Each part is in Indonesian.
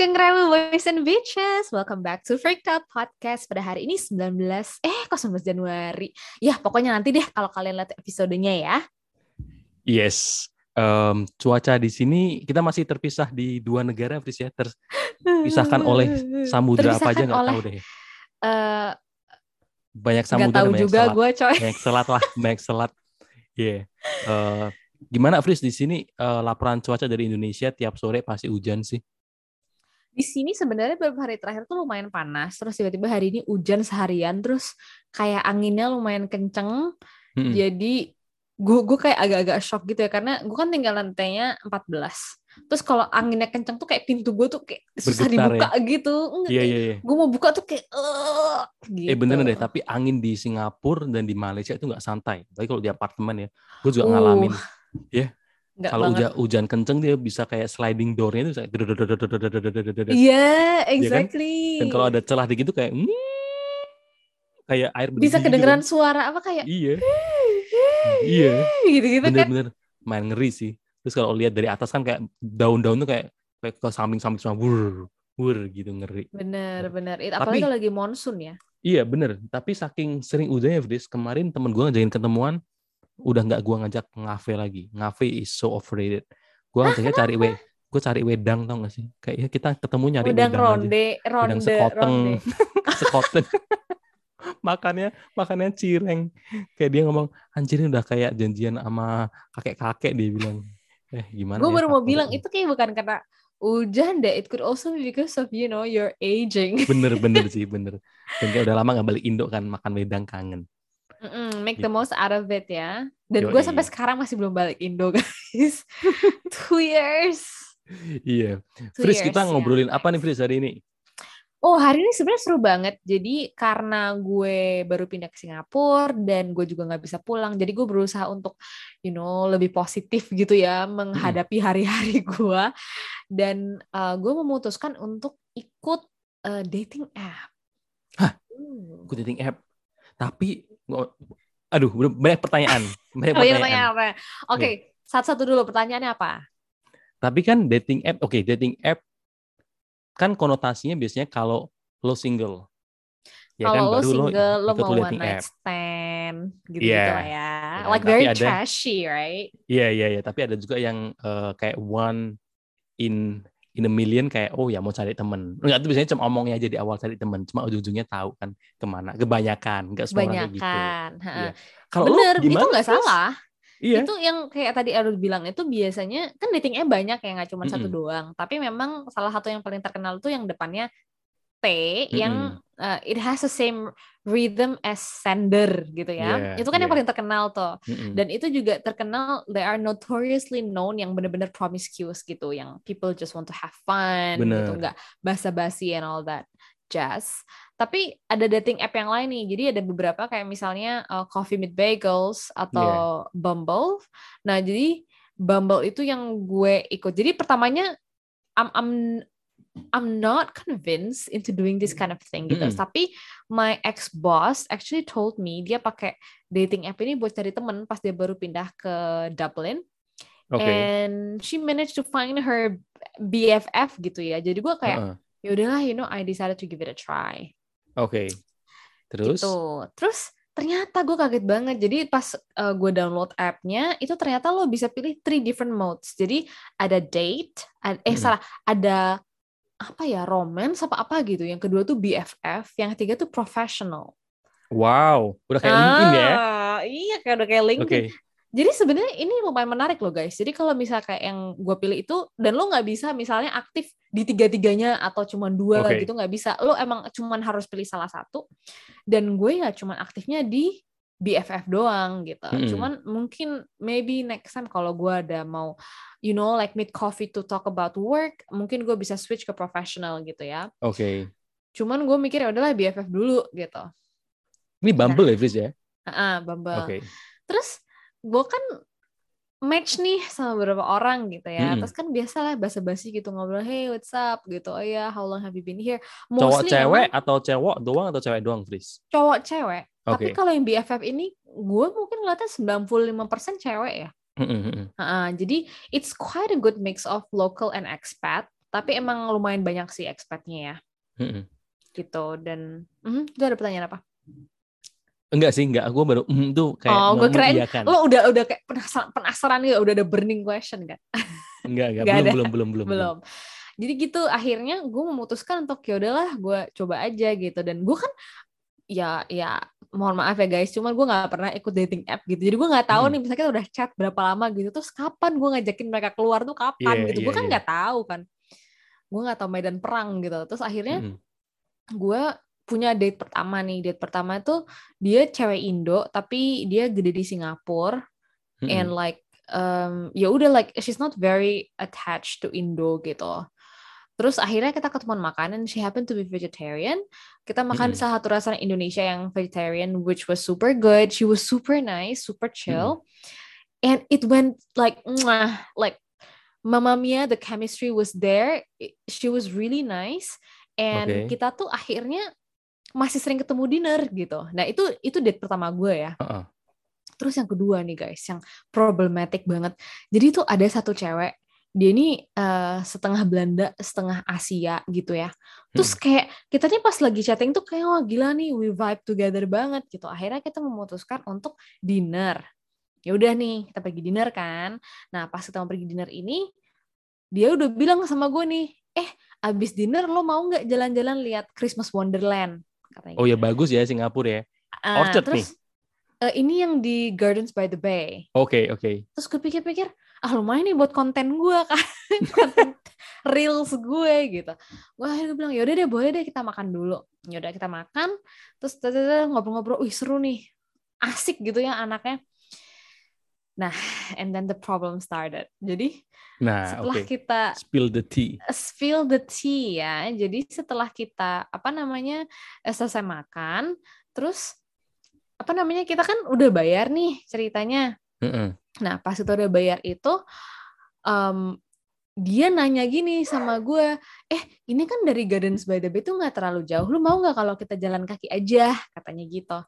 Sugeng Rewu Boys and Bitches. Welcome back to Freaked Out Podcast Pada hari ini 19 Eh kok 19 Januari? Ya pokoknya nanti deh Kalau kalian lihat episodenya ya. Yes. Um, Cuaca di sini Kita masih terpisah di dua negara Fris ya. Terpisahkan oleh samudra apa aja nggak tahu deh. uh, Banyak samudra tahu banyak juga selat. gue coy. Banyak selat lah Banyak selat. Iya yeah. uh, Gimana Fris? Di sini uh, laporan cuaca dari Indonesia tiap sore pasti hujan sih di sini sebenarnya beberapa hari terakhir tuh lumayan panas terus tiba-tiba hari ini hujan seharian terus kayak anginnya lumayan kenceng hmm. jadi gue gue kayak agak-agak shock gitu ya karena gue kan tinggal lantainya 14 terus kalau anginnya kenceng tuh kayak pintu gue tuh kayak susah Bergetar, dibuka ya? gitu enggak iya, iya, iya. gue mau buka tuh kayak uh, gitu. eh bener deh tapi angin di Singapura dan di Malaysia itu nggak santai baik kalau di apartemen ya gue juga uh. ngalamin ya kalau hujan, hujan kenceng dia bisa kayak sliding doornya itu Iya, exactly. Dan kalau ada celah di gitu kayak kayak air bisa kedengeran suara apa kayak iya iya gitu-gitu kan bener-bener main ngeri sih terus kalau lihat dari atas kan kayak daun-daun tuh kayak kayak ke samping-samping semua wur wur gitu ngeri bener bener apalagi kalau lagi monsun ya iya bener tapi saking sering hujannya Fris kemarin temen gue ngajakin ketemuan udah nggak gue ngajak ngafe lagi. Ngafe is so overrated. Gue ngajaknya cari we gue cari wedang tau gak sih? Kayak ya kita ketemu nyari wedang, wedang ronde aja. ronde wedang sekoteng. ronde. sekoteng. Makannya makannya cireng. Kayak dia ngomong anjir udah kayak janjian sama kakek kakek dia bilang. Eh gimana gue ya, baru mau bilang itu kayak bukan karena hujan deh. It could also be because of you know your aging. Bener bener sih bener. Dan kayak udah lama gak balik Indo kan makan wedang kangen Mm-mm, make the gitu. most out of it ya. Dan gue sampai sekarang masih belum balik Indo guys. Two years. Iya. Two Fris kita ngobrolin ya. apa nih Fris hari ini? Oh hari ini sebenarnya seru banget. Jadi karena gue baru pindah ke Singapura dan gue juga nggak bisa pulang, jadi gue berusaha untuk, you know, lebih positif gitu ya menghadapi hari-hari gue. Dan uh, gue memutuskan untuk ikut uh, dating app. Hah? Hmm. Ikut dating app? Tapi aduh banyak pertanyaan. Banyak oh, iya, pertanyaan. oke okay, yeah. satu-satu dulu. Pertanyaannya apa? Tapi kan dating app oke okay, dating app kan konotasinya biasanya kalau lo single. Ya kalau kan, lo single lo, lo mau one night stand gitu yeah. gitu lah ya. Yeah, like very ada, trashy right? Iya yeah, iya yeah, iya. Yeah. tapi ada juga yang uh, kayak one in in a million kayak oh ya mau cari temen enggak tuh biasanya cuma omongnya aja di awal cari temen cuma ujung-ujungnya tahu kan ke mana kebanyakan enggak semua orang gitu ya. kalau bener itu nggak salah Iya. Itu yang kayak tadi Arul bilang itu biasanya kan datingnya banyak ya nggak cuma mm -hmm. satu doang. Tapi memang salah satu yang paling terkenal tuh yang depannya T mm -hmm. yang uh, it has the same rhythm as sender gitu ya. Yeah, itu kan yeah. yang paling terkenal tuh. Mm-hmm. Dan itu juga terkenal they are notoriously known yang benar-benar promiscuous gitu, yang people just want to have fun Bener. gitu, nggak basa-basi and all that jazz. Tapi ada dating app yang lain nih. Jadi ada beberapa kayak misalnya uh, Coffee Meet Bagels atau yeah. Bumble. Nah, jadi Bumble itu yang gue ikut. Jadi pertamanya I'm, I'm I'm not convinced into doing this kind of thing gitu. Mm. Tapi my ex boss actually told me dia pakai dating app ini buat cari temen pas dia baru pindah ke Dublin. Okay. And she managed to find her BFF gitu ya. Jadi gue kayak uh-uh. ya udahlah, you know, I decided to give it a try. Oke. Okay. Terus? Gitu. Terus ternyata gue kaget banget. Jadi pas uh, gue download app-nya, itu ternyata lo bisa pilih three different modes. Jadi ada date, ada, eh hmm. salah, ada apa ya romance apa apa gitu. Yang kedua tuh BFF, yang ketiga tuh professional. Wow, udah kayak ah, LinkedIn ya? Iya, kayak udah kayak LinkedIn. Okay. Jadi sebenarnya ini lumayan menarik loh guys. Jadi kalau misalnya kayak yang gue pilih itu dan lo nggak bisa misalnya aktif di tiga-tiganya atau cuma dua okay. gitu nggak bisa. Lo emang cuma harus pilih salah satu. Dan gue ya cuma aktifnya di BFF doang gitu. Hmm. Cuman mungkin maybe next time kalau gue ada mau you know like meet coffee to talk about work, mungkin gue bisa switch ke professional gitu ya. Oke. Okay. Cuman gue mikir ya udahlah BFF dulu gitu. Ini Bumble nah. ya, Fris ya? Ah, uh, Bumble. Oke. Okay. Terus gue kan match nih sama beberapa orang gitu ya. Hmm. Terus kan biasalah basa-basi gitu ngobrol, hey what's up gitu. Oh ya, yeah, how long have you been here? Mostly cowok cewek atau cewek doang atau cewek doang, Fris? Cowok cewek. Okay. Tapi kalau yang BFF ini, gue mungkin ngeliatnya 95% cewek ya. Uh, jadi it's quite a good mix of local and expat. tapi emang lumayan banyak sih expatnya ya mm-hmm. gitu dan mm, itu ada pertanyaan apa Enggak sih, enggak. Gue baru mm, tuh kayak Oh, gue keren. Lo udah udah kayak penasaran, penasaran gitu, udah ada burning question kan? Enggak, enggak. belum, belum, belum, belum, belum. Jadi gitu akhirnya gue memutuskan untuk ya udahlah gue coba aja gitu dan gue kan ya ya mohon maaf ya guys, cuman gue nggak pernah ikut dating app gitu. Jadi gue nggak tahu hmm. nih misalnya kita udah chat berapa lama gitu, terus kapan gue ngajakin mereka keluar tuh kapan yeah, gitu. Yeah, gue kan iya. nggak yeah. tahu kan. Gue nggak tahu medan perang gitu. Terus akhirnya hmm. gue punya date pertama nih. Date pertama tuh dia cewek Indo tapi dia gede di Singapura hmm. and like um, ya udah like she's not very attached to Indo gitu. Terus akhirnya kita ketemuan makan and she happened to be vegetarian. Kita makan mm -hmm. salah satu restoran Indonesia yang vegetarian which was super good. She was super nice, super chill. Mm -hmm. And it went like mwah, like Mama Mia the chemistry was there. She was really nice and okay. kita tuh akhirnya masih sering ketemu dinner gitu. Nah, itu itu date pertama gue ya. Uh -uh. Terus yang kedua nih guys, yang problematic banget. Jadi tuh ada satu cewek dia ini uh, setengah Belanda, setengah Asia gitu ya. Terus hmm. kayak kita nih pas lagi chatting tuh kayak wah gila nih we vibe together banget gitu. Akhirnya kita memutuskan untuk dinner. Ya udah nih, kita pergi dinner kan. Nah, pas kita mau pergi dinner ini dia udah bilang sama gue nih, "Eh, abis dinner lo mau nggak jalan-jalan lihat Christmas Wonderland?" katanya. Oh ya gitu. bagus ya Singapura ya. Uh, Orchard terus, nih. Uh, ini yang di Gardens by the Bay. Oke, okay, oke. Okay. Terus gue pikir-pikir, ah lumayan nih buat konten gue kan. Konten reels gue gitu. Gue akhirnya bilang yaudah deh boleh deh kita makan dulu. Yaudah kita makan terus ngobrol-ngobrol wih seru nih. Asik gitu ya anaknya. Nah and then the problem started. Jadi nah setelah okay. kita spill the tea. Spill the tea ya. Jadi setelah kita apa namanya eh, selesai makan terus apa namanya kita kan udah bayar nih ceritanya. Mm -mm Nah, pas itu udah bayar itu, um, dia nanya gini sama gue, eh ini kan dari Gardens by the Bay tuh nggak terlalu jauh, lu mau nggak kalau kita jalan kaki aja, katanya gitu.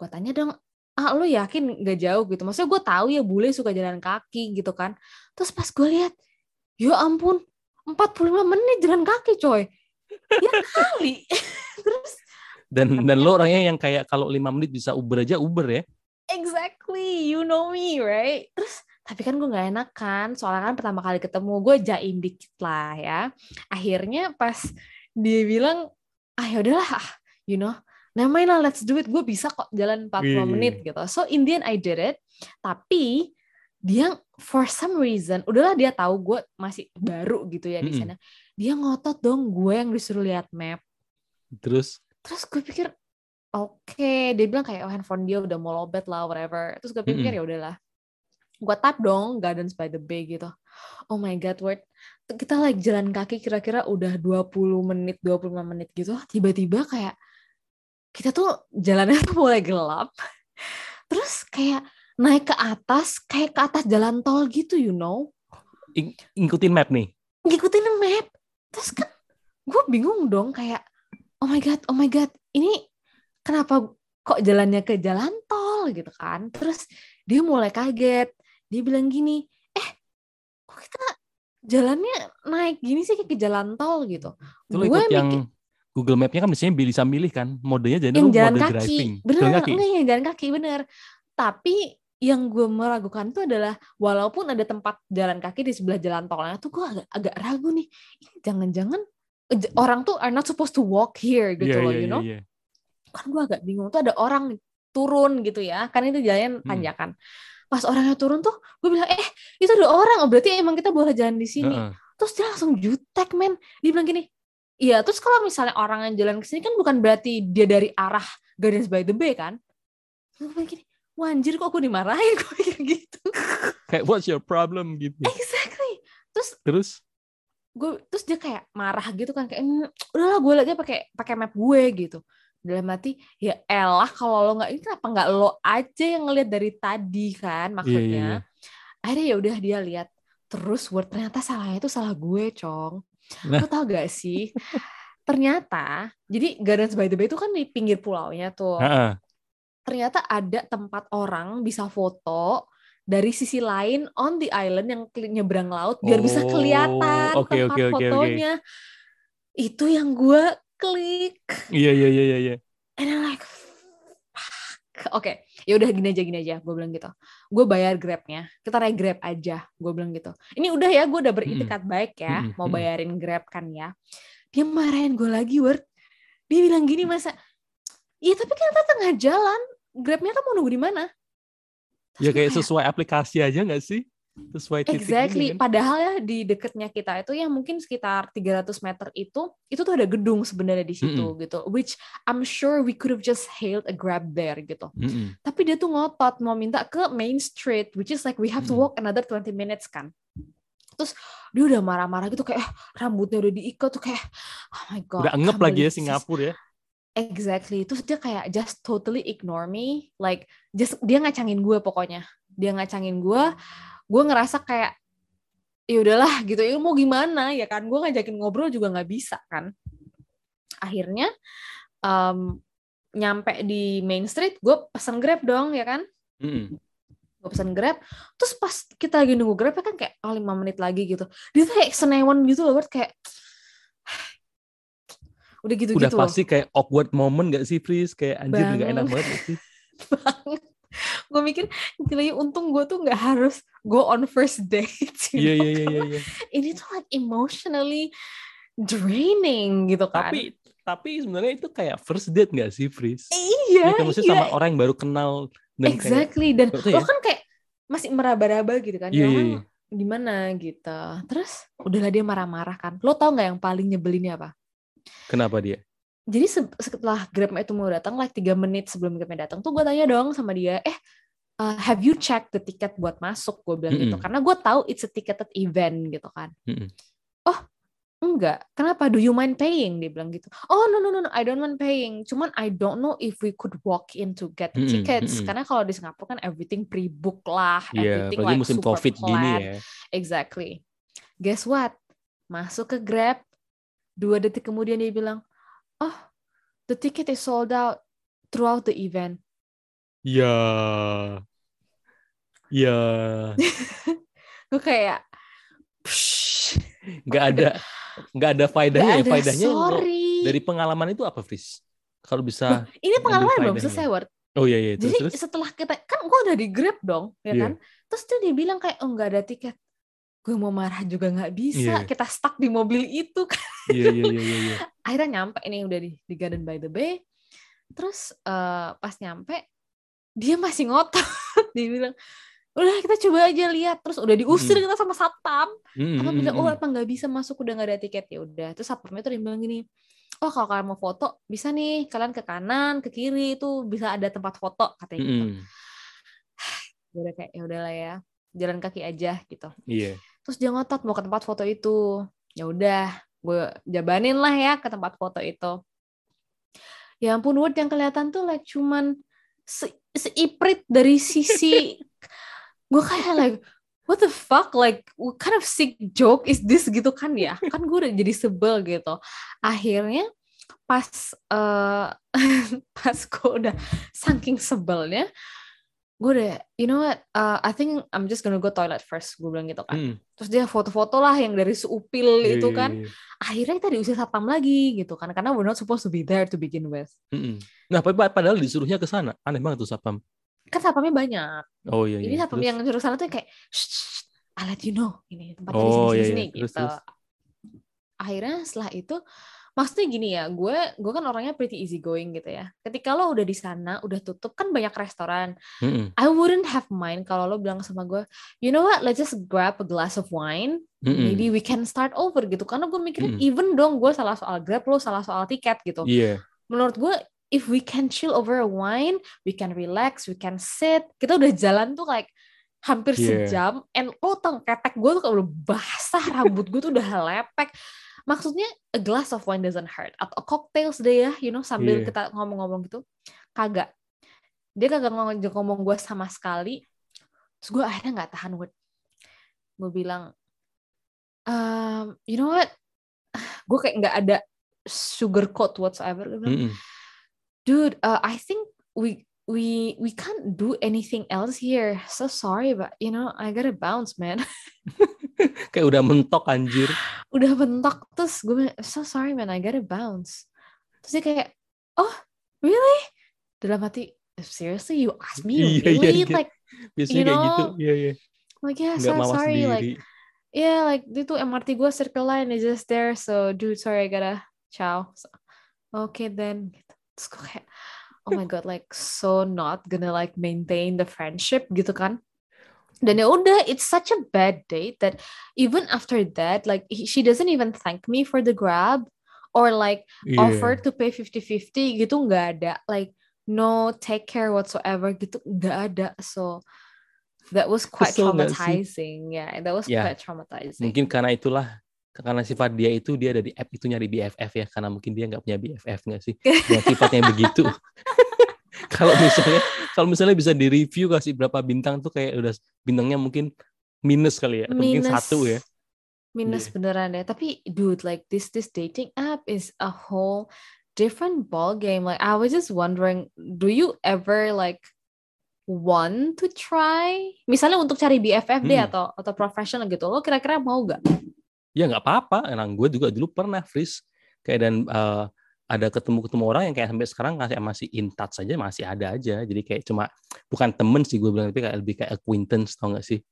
Gue tanya dong, ah lu yakin nggak jauh gitu? Maksudnya gue tahu ya bule suka jalan kaki gitu kan. Terus pas gue lihat, ya ampun, 45 menit jalan kaki coy. Ya kali. Terus dan dan lo orangnya yang kayak kalau lima menit bisa Uber aja Uber ya? Exactly you know me right? Terus tapi kan gue nggak enak kan soalnya kan pertama kali ketemu gue jaim dikit lah ya. Akhirnya pas dia bilang ah yaudahlah ah, you know namanya lah let's do it. Gue bisa kok jalan 40 yeah. menit gitu. So in the end I did it. Tapi dia for some reason udahlah dia tahu gue masih baru gitu ya di sana. Dia ngotot dong gue yang disuruh lihat map. Terus? Terus gue pikir oke okay. dia bilang kayak oh handphone dia udah mau lobet lah whatever terus gue pikir mm -hmm. ya udahlah gue tap dong Gardens by the Bay gitu oh my god word kita lagi like, jalan kaki kira-kira udah 20 menit 25 menit gitu tiba-tiba kayak kita tuh jalannya tuh mulai gelap terus kayak naik ke atas kayak ke atas jalan tol gitu you know In ngikutin map nih ngikutin map terus kan gue bingung dong kayak oh my god oh my god ini kenapa kok jalannya ke jalan tol gitu kan? Terus dia mulai kaget. Dia bilang gini eh kok kita jalannya naik gini sih ke jalan tol gitu? Gue ikut yang Google Map-nya kan biasanya bisa milih kan? Modenya jadi yang jalan mode kaki. driving. Bener jalan kaki. enggak yang jalan kaki bener. Tapi yang gue meragukan tuh adalah walaupun ada tempat jalan kaki di sebelah jalan tolnya tuh gue agak agak ragu nih. Jangan-jangan orang tuh are not supposed to walk here gitu yeah, loh yeah, you know? yeah, yeah kan gue agak bingung tuh ada orang turun gitu ya kan itu jalan tanjakan. Hmm. pas orangnya turun tuh gue bilang eh itu ada orang oh berarti emang kita boleh jalan di sini. Uh terus dia langsung jutek men. Dia bilang gini iya terus kalau misalnya orang yang jalan ke sini kan bukan berarti dia dari arah Gardens by the Bay kan? Gue bilang gini wanjir kok aku dimarahin? Gue pikir gitu. Kayak what's your problem? gitu. Exactly. Terus terus? gue terus dia kayak marah gitu kan kayak mm, udahlah gue lagi pakai pakai map gue gitu dalam hati ya elah kalau lo nggak ini kenapa nggak lo aja yang ngeliat dari tadi kan iya, iya, maksudnya yeah, yeah, yeah. akhirnya ya udah dia lihat terus word ternyata salahnya itu salah gue cong nah. lo tau gak sih ternyata jadi Gardens by the Bay itu kan di pinggir pulaunya tuh uh -uh. ternyata ada tempat orang bisa foto dari sisi lain on the island yang nyebrang laut biar oh, bisa kelihatan okay, tempat okay, fotonya. Okay. Itu yang gue klik. Iya iya iya iya. And I'm like, oke, okay, ya udah gini aja gini aja, gue bilang gitu. Gue bayar grabnya, kita naik grab aja, gue bilang gitu. Ini udah ya, gue udah beritikat hmm. baik ya, hmm. mau bayarin grab kan ya. Dia marahin gue lagi, word. Dia bilang gini masa, iya tapi kita tengah jalan, grabnya kan mau nunggu di mana? ya kayak sesuai aplikasi aja nggak sih? Sesuai titik Exactly. Ini, kan? Padahal ya di dekatnya kita itu yang mungkin sekitar 300 meter itu, itu tuh ada gedung sebenarnya di situ mm -hmm. gitu. Which I'm sure we could have just hailed a grab there gitu. Mm -hmm. Tapi dia tuh ngotot mau minta ke Main Street, which is like we have to walk another 20 minutes kan. Terus dia udah marah-marah gitu kayak eh, rambutnya udah diikat tuh kayak oh my god. Udah ngep lagi ya Singapura ya. Exactly. Terus dia kayak just totally ignore me. Like just dia ngacangin gue pokoknya. Dia ngacangin gue. Gue ngerasa kayak ya udahlah gitu. Ya mau gimana ya kan? Gue ngajakin ngobrol juga nggak bisa kan. Akhirnya um, nyampe di Main Street, gue pesen Grab dong ya kan. Mm. Gue pesen Grab. Terus pas kita lagi nunggu Grab ya kan kayak oh, 5 menit lagi gitu. Dia tuh kayak senewan gitu loh, kayak udah gitu udah pasti kayak awkward moment gak sih Pris kayak anjir gak enak banget gak sih banget gue mikir gila untung gue tuh nggak harus go on first date iya iya iya iya ini tuh like emotionally draining gitu kan tapi tapi sebenarnya itu kayak first date gak sih Fris iya ya, maksudnya iya. sama orang yang baru kenal dan exactly kayak, dan lo ya? kan kayak masih meraba-raba gitu kan iya, iya, iya. gimana gitu terus udahlah dia marah-marah kan lo tau nggak yang paling nyebelinnya apa Kenapa dia? Jadi setelah Grab itu mau datang, like tiga menit sebelum Grab datang tuh gue tanya dong sama dia, eh uh, have you checked the ticket buat masuk? Gue bilang mm -hmm. gitu, karena gue tahu it's a ticketed event gitu kan. Mm -hmm. Oh enggak, kenapa? Do you mind paying? Dia bilang gitu. Oh no no no no, I don't mind paying. Cuman I don't know if we could walk in to get the tickets. Mm -hmm. Karena kalau di Singapura kan everything pre-book lah, yeah, everything like musim super COVID planned. gini ya. Exactly. Guess what? Masuk ke Grab, Dua detik kemudian dia bilang, oh, the ticket is sold out throughout the event. Ya, ya. Gue kayak, nggak ada, nggak ada faedahnya. Gak ada, faedahnya sorry. dari pengalaman itu apa, Fris? Kalau bisa. ini pengalaman belum selesai, Word. Oh iya iya. Terus, Jadi terus? setelah kita kan gue udah di Grab dong, ya yeah. kan? Terus dia bilang kayak oh nggak ada tiket gue mau marah juga nggak bisa yeah. kita stuck di mobil itu kan. Yeah, yeah, yeah, yeah, yeah. akhirnya nyampe ini udah di, di Garden by the Bay. Terus uh, pas nyampe dia masih ngotot. Dia bilang udah kita coba aja lihat. Terus udah diusir mm. kita sama satpam mm, apa bilang oh apa nggak bisa masuk? Udah nggak ada tiket. Ya udah terus satpamnya tuh dia bilang gini oh kalau kalian mau foto bisa nih. Kalian ke kanan ke kiri itu bisa ada tempat foto katanya mm. gitu udah kayak ya udahlah ya jalan kaki aja gitu. Iya. yeah terus dia ngotot mau ke tempat foto itu. Ya udah gue jabanin lah ya ke tempat foto itu. Ya ampun Word yang kelihatan tuh like cuman se seiprit dari sisi gue kayak like what the fuck? Like what kind of sick joke is this gitu kan ya? Kan gue udah jadi sebel gitu. Akhirnya pas uh, pas gue udah saking sebelnya gue udah you know what uh, I think I'm just gonna go toilet first gue bilang gitu kan mm. terus dia foto-foto lah yang dari seupil yeah, itu yeah, kan yeah. akhirnya kita diusir satpam lagi gitu kan karena we're not supposed to be there to begin with mm -mm. nah padahal disuruhnya ke sana aneh banget tuh satpam kan satpamnya banyak oh iya, iya. satpam terus? yang suruh sana tuh kayak I let you know ini tempatnya oh, di sini, iya, sini, iya. gitu terus, terus. akhirnya setelah itu maksudnya gini ya gue gue kan orangnya pretty easy going gitu ya ketika lo udah di sana udah tutup kan banyak restoran mm-hmm. I wouldn't have mind kalau lo bilang sama gue you know what let's just grab a glass of wine mm-hmm. maybe we can start over gitu karena gue mikirin mm-hmm. even dong gue salah soal grab lo salah soal tiket gitu yeah. menurut gue if we can chill over a wine we can relax we can sit kita udah jalan tuh like hampir yeah. sejam and lo tau ketek gue tuh udah basah rambut gue tuh udah lepek maksudnya a glass of wine doesn't hurt atau cocktails deh ya you know sambil yeah. kita ngomong-ngomong gitu kagak dia kagak ngomong ngomong gue sama sekali terus gue akhirnya nggak tahan word gue bilang um, you know what gue kayak nggak ada sugar coat whatsoever gue bilang mm -hmm. dude uh, I think we we we can't do anything else here. So sorry, but you know, I gotta bounce, man. kayak udah mentok anjir. udah mentok terus gue so sorry man, I gotta bounce. Terus dia kayak, oh really? Dalam hati, seriously you ask me iya, iya, really iya, like Biasanya you know, kayak gitu. Iya, iya. Like yeah, so sorry sendiri. like yeah, like itu MRT gue circle line is just there, so dude sorry I gotta ciao. So, okay then. Terus gue kayak, oh my god like so not gonna like maintain the friendship gitu kan dan ya udah it's such a bad date that even after that like he, she doesn't even thank me for the grab or like yeah. offer to pay 50-50 gitu nggak ada. Like no take care whatsoever gitu nggak ada. So that was quite Kesel traumatizing. Yeah that was yeah. quite traumatizing. Mungkin karena itulah karena sifat dia itu dia ada di app itu nyari BFF ya karena mungkin dia nggak punya BFF nggak sih? Yang sifatnya begitu. Kalau misalnya kalau misalnya bisa di review kasih berapa bintang tuh kayak udah bintangnya mungkin minus kali ya atau minus, mungkin satu ya? Minus yeah. beneran ya tapi dude like this this dating app is a whole different ball game like I was just wondering do you ever like want to try? Misalnya untuk cari BFF hmm. atau atau professional gitu lo kira-kira mau gak? Ya nggak apa-apa. Emang gue juga dulu pernah freeze kayak dan uh, ada ketemu-ketemu orang yang kayak sampai sekarang masih masih in touch saja masih ada aja jadi kayak cuma bukan temen sih gue bilang tapi kayak lebih kayak acquaintance tau gak sih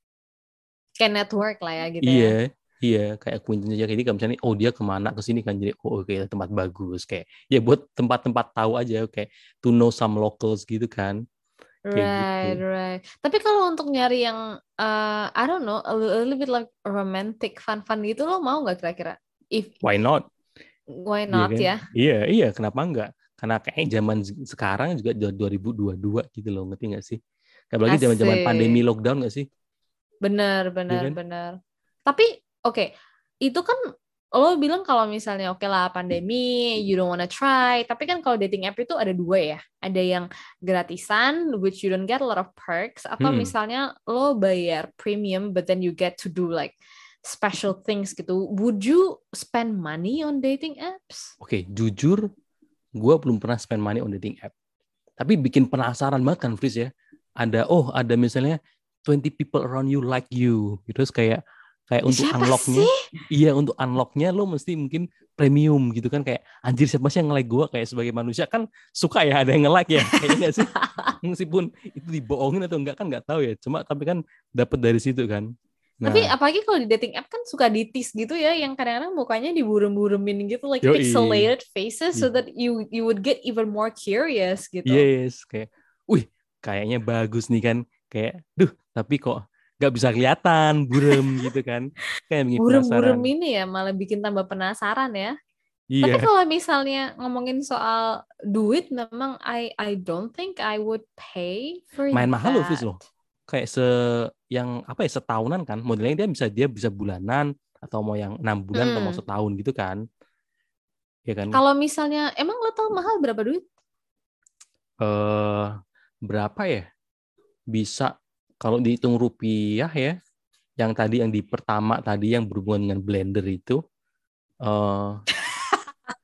kayak network lah ya gitu iya ya. iya kayak acquaintance aja jadi kalau misalnya oh dia ke mana ke sini kan jadi oh oke okay, tempat bagus kayak ya buat tempat-tempat tahu aja kayak to know some locals gitu kan Right, gitu. right. Tapi kalau untuk nyari yang uh, I don't know, a little bit like romantic, fun-fun gitu, lo mau nggak kira-kira? If why not? Why iya not iya kan? ya? Iya, iya. Kenapa enggak? Karena kayak zaman sekarang juga 2022 gitu loh, ngerti nggak sih? Kayak lagi zaman-zaman pandemi lockdown nggak sih? Benar, benar, ya kan? benar. Tapi oke, okay, itu kan lo bilang kalau misalnya oke okay lah pandemi you don't wanna try tapi kan kalau dating app itu ada dua ya ada yang gratisan which you don't get a lot of perks atau hmm. misalnya lo bayar premium but then you get to do like special things gitu. Would you spend money on dating apps? Oke okay, jujur gue belum pernah spend money on dating app. Tapi bikin penasaran banget kan Fris ya. Ada oh ada misalnya 20 people around you like you. Terus kayak kayak untuk siapa unlocknya sih? iya untuk unlocknya lo mesti mungkin premium gitu kan. Kayak anjir siapa sih yang nge-like gue kayak sebagai manusia kan suka ya ada yang nge-like ya. Kayaknya sih? Meskipun itu dibohongin atau enggak kan nggak tahu ya. Cuma tapi kan dapat dari situ kan Nah. Tapi apalagi kalau di dating app kan suka ditis gitu ya, yang kadang-kadang mukanya diburem-buremin gitu, like Yoi. pixelated faces, so that you you would get even more curious gitu. Yes, kayak, wih, kayaknya bagus nih kan, kayak, duh, tapi kok nggak bisa kelihatan burem gitu kan kayak burem-burem ini ya malah bikin tambah penasaran ya Iya. Tapi kalau misalnya ngomongin soal duit, memang I I don't think I would pay for Main mahal loh, Fis loh. Kayak se yang apa ya setahunan kan, modelnya dia bisa dia bisa bulanan atau mau yang enam bulan hmm. atau mau hmm. setahun gitu kan. Ya kan. Kalau misalnya emang lo tau mahal berapa duit? Eh uh, berapa ya? Bisa kalau dihitung rupiah ya, yang tadi yang di pertama tadi yang berhubungan dengan blender itu, uh,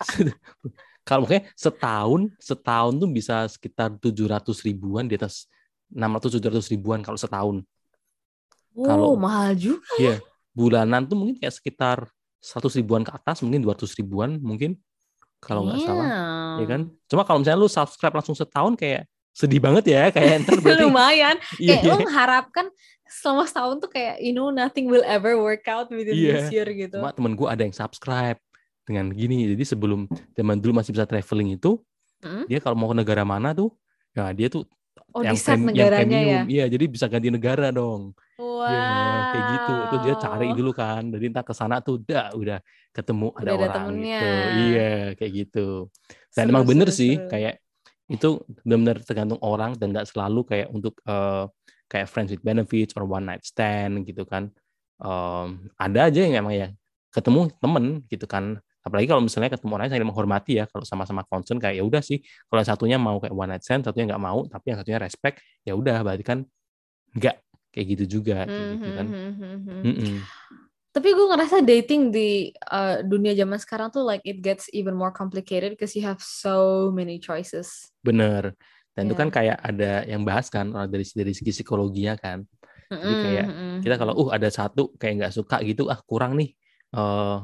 kalau mungkin setahun setahun tuh bisa sekitar tujuh ratus ribuan di atas enam ratus tujuh ratus ribuan kalau setahun. Oh, kalau mahal juga. Ya. Iya, bulanan tuh mungkin kayak sekitar seratus ribuan ke atas, mungkin dua ratus ribuan mungkin kalau nggak salah, ya kan? Cuma kalau misalnya lu subscribe langsung setahun kayak sedih banget ya kayak ntar berarti lumayan iya, kayak yeah. lo mengharapkan selama setahun tuh kayak you know nothing will ever work out within yeah. this year gitu. Cuma temen gue ada yang subscribe dengan gini jadi sebelum zaman dulu masih bisa traveling itu hmm? dia kalau mau ke negara mana tuh ya dia tuh oh, yang, prem, yang premium ya? iya jadi bisa ganti negara dong wow. ya, kayak gitu itu dia cari dulu kan jadi entah ke sana tuh udah udah ketemu udah ada, ada orang temennya. gitu iya kayak gitu dan seru, emang bener seru, sih seru. kayak itu benar-benar tergantung orang dan nggak selalu kayak untuk uh, kayak friends with benefits or one night stand gitu kan um, ada aja yang emang ya ketemu temen gitu kan apalagi kalau misalnya ketemu orang yang saling menghormati ya kalau sama-sama concern kayak ya udah sih kalau yang satunya mau kayak one night stand satunya nggak mau tapi yang satunya respect ya udah berarti kan nggak kayak gitu juga kayak gitu kan mm -hmm. Tapi gue ngerasa dating di uh, dunia zaman sekarang tuh like it gets even more complicated because you have so many choices. Bener. Dan yeah. itu kan kayak ada yang bahas kan dari dari segi psikologinya kan. Jadi kayak mm -hmm. kita kalau uh ada satu kayak nggak suka gitu ah kurang nih. Uh,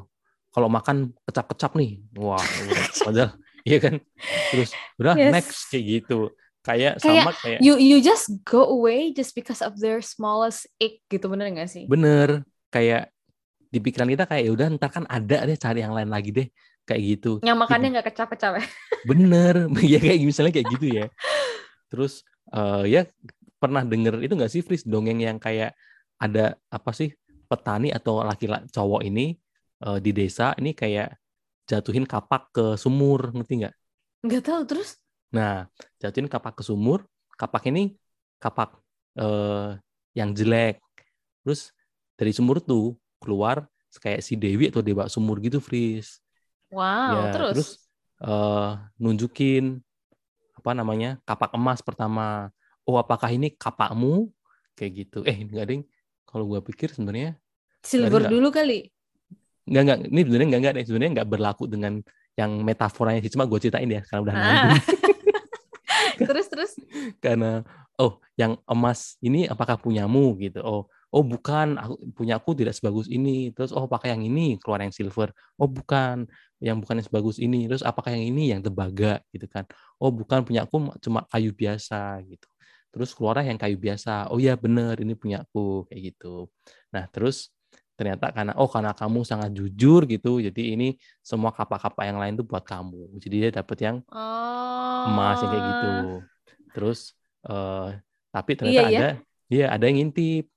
kalau makan kecap-kecap nih, wah, padahal iya kan. Terus udah yes. next kayak gitu. Kayak, kayak sama kayak you you just go away just because of their smallest ick gitu bener gak sih? Bener. Kayak di pikiran kita kayak ya udah ntar kan ada deh cari yang lain lagi deh kayak gitu. Yang makannya nggak kecap-kecap ya? Bener, ya kayak misalnya kayak gitu ya. Terus uh, ya pernah denger itu nggak sih Fris dongeng yang kayak ada apa sih petani atau laki-laki cowok ini uh, di desa ini kayak jatuhin kapak ke sumur ngerti nggak? Nggak tahu terus? Nah jatuhin kapak ke sumur, kapak ini kapak uh, yang jelek. Terus dari sumur tuh keluar kayak si Dewi atau Dewa Sumur gitu, Fris. Wow, ya, terus? Terus uh, nunjukin apa namanya kapak emas pertama. Oh, apakah ini kapakmu? Kayak gitu. Eh, enggak ding. Kalau gua pikir sebenarnya silver dulu kali. Enggak enggak. Ini sebenarnya enggak enggak deh. Sebenarnya enggak berlaku dengan yang metaforanya sih. Cuma gue ceritain ya karena udah ah. terus terus. karena oh, yang emas ini apakah punyamu? Gitu. Oh, oh bukan. Aku punya aku tidak sebagus ini. Terus oh pakai yang ini keluar yang silver? Oh bukan. Yang bukan yang sebagus ini. Terus apakah yang ini yang tembaga gitu kan. Oh bukan. Punya aku cuma kayu biasa. Gitu. Terus keluar yang kayu biasa. Oh ya bener. Ini punya aku kayak gitu. Nah terus ternyata karena oh karena kamu sangat jujur gitu jadi ini semua kapak-kapak yang lain tuh buat kamu jadi dia dapat yang oh. emas yang kayak gitu oh. terus uh, tapi ternyata iya, iya. ada iya ada yang ngintip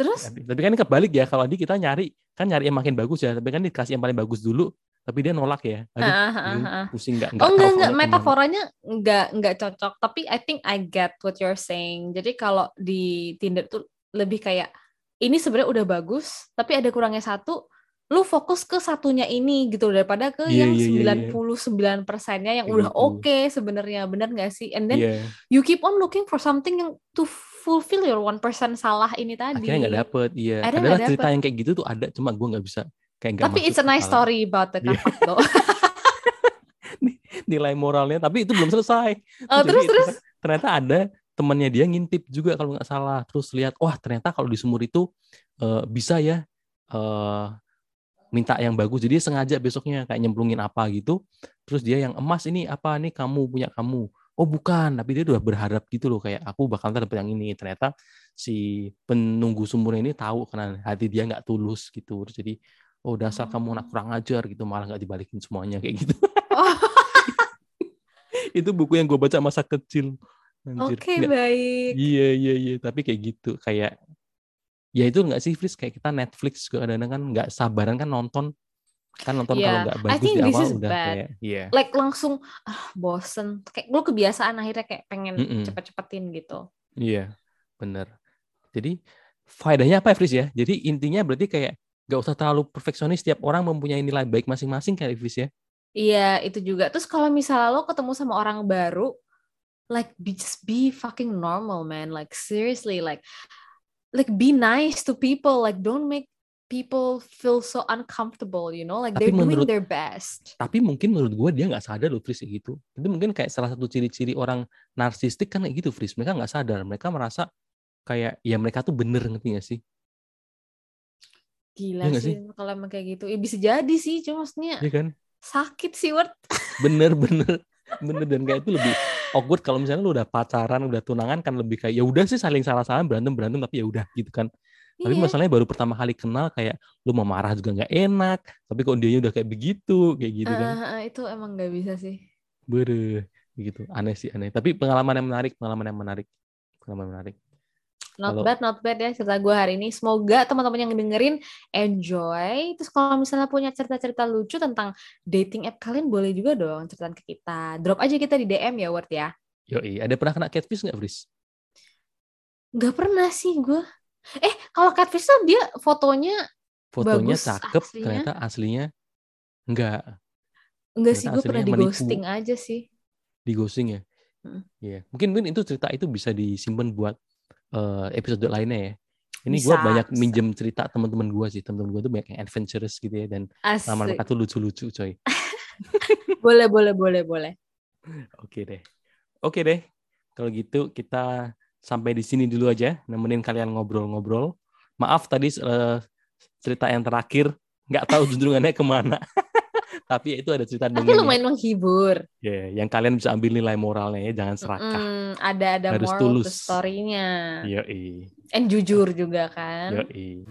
Terus? Tapi kan kebalik ya kalau di kita nyari kan nyari yang makin bagus ya, tapi kan dikasih yang paling bagus dulu, tapi dia nolak ya. Aduh, uh, uh, uh, pusing nggak? Oh enggak enggak metaforanya nggak nggak cocok, tapi I think I get what you're saying. Jadi kalau di Tinder tuh lebih kayak ini sebenarnya udah bagus, tapi ada kurangnya satu, lu fokus ke satunya ini gitu daripada ke yeah, yang yeah, 99 yeah. persennya yang udah gitu. oke okay sebenarnya bener gak sih and then yeah. you keep on looking for something yang to fulfill your one percent salah ini tadi. Akhirnya nggak dapet, iya. Ada Adalah cerita dapet. yang kayak gitu tuh ada, cuma gue nggak bisa kayak gak Tapi it's a nice story about the iya. though. Nilai moralnya, tapi itu belum selesai. Oh, terus terus. Ternyata ada temannya dia ngintip juga kalau nggak salah. Terus lihat, wah ternyata kalau di sumur itu uh, bisa ya uh, minta yang bagus. Jadi sengaja besoknya kayak nyemplungin apa gitu. Terus dia yang emas ini apa nih kamu punya kamu oh bukan tapi dia udah berharap gitu loh kayak aku bakal dapat yang ini ternyata si penunggu sumur ini tahu karena hati dia nggak tulus gitu terus jadi oh dasar kamu anak oh. kurang ajar gitu malah nggak dibalikin semuanya kayak gitu oh. itu buku yang gue baca masa kecil Oke okay, baik. Iya iya iya. Tapi kayak gitu kayak ya itu nggak sih Fris? Kayak kita Netflix juga kadang-kadang kan nggak sabaran kan nonton. Kan nonton yeah. kalau nggak bagus di awal udah bad. kayak yeah. like langsung ah, bosen. Kayak lu kebiasaan akhirnya kayak pengen mm -mm. cepet-cepetin gitu. Iya yeah, bener. Jadi faedahnya apa ya Fris ya? Jadi intinya berarti kayak nggak usah terlalu perfeksionis. Setiap orang mempunyai nilai baik masing-masing kayak Fris ya? Iya itu juga. Terus kalau misalnya lo ketemu sama orang baru like be just be fucking normal man like seriously like like be nice to people like don't make people feel so uncomfortable, you know, like tapi they're menurut, doing their best. Tapi mungkin menurut gue dia nggak sadar loh, Fris gitu. Itu mungkin kayak salah satu ciri-ciri orang narsistik kan kayak gitu, Fris. Mereka nggak sadar, mereka merasa kayak ya mereka tuh bener ngerti gak sih? Gila ya sih, sih? kalau emang kayak gitu. Ya bisa jadi sih, cuma maksudnya ya kan? sakit sih, Word. Bener, bener. Bener, dan kayak itu lebih awkward kalau misalnya lu udah pacaran, udah tunangan kan lebih kayak ya udah sih saling salah-salah berantem berantem tapi ya udah gitu kan. Tapi iya. masalahnya baru pertama kali kenal kayak lu mau marah juga nggak enak. Tapi kok dia udah kayak begitu, kayak gitu kan. Uh, itu emang nggak bisa sih. Bere, gitu. Aneh sih aneh. Tapi pengalaman yang menarik, pengalaman yang menarik, pengalaman menarik. Not kalau... bad, not bad ya cerita gue hari ini. Semoga teman-teman yang dengerin enjoy. Terus kalau misalnya punya cerita-cerita lucu tentang dating app kalian boleh juga dong ceritain ke kita. Drop aja kita di DM ya, Word ya. Yoi, ada pernah kena catfish nggak, Fris? Gak pernah sih gue. Eh, kalau catfish tuh dia fotonya fotonya bagus, cakep, aslinya. ternyata aslinya enggak. Enggak sih, gue pernah di ghosting aja sih. Di ghosting ya? Hmm. Iya. Mungkin mungkin itu cerita itu bisa disimpan buat uh, episode lainnya ya. Ini gue banyak bisa. minjem cerita teman-teman gue sih. Teman-teman gue tuh banyak yang adventurous gitu ya dan nama mereka tuh lucu-lucu, coy. boleh, boleh, boleh, boleh. Oke deh. Oke deh. Kalau gitu kita sampai di sini dulu aja, nemenin kalian ngobrol-ngobrol. Maaf tadi uh, cerita yang terakhir nggak tahu junjungannya ke mana. Tapi itu ada cerita Tapi lumayan menghibur. Ya, yeah, yang kalian bisa ambil nilai moralnya ya, jangan serakah. Mm, ada ada Harus moral tulus. story-nya. Yoi. And jujur juga kan. Yoi.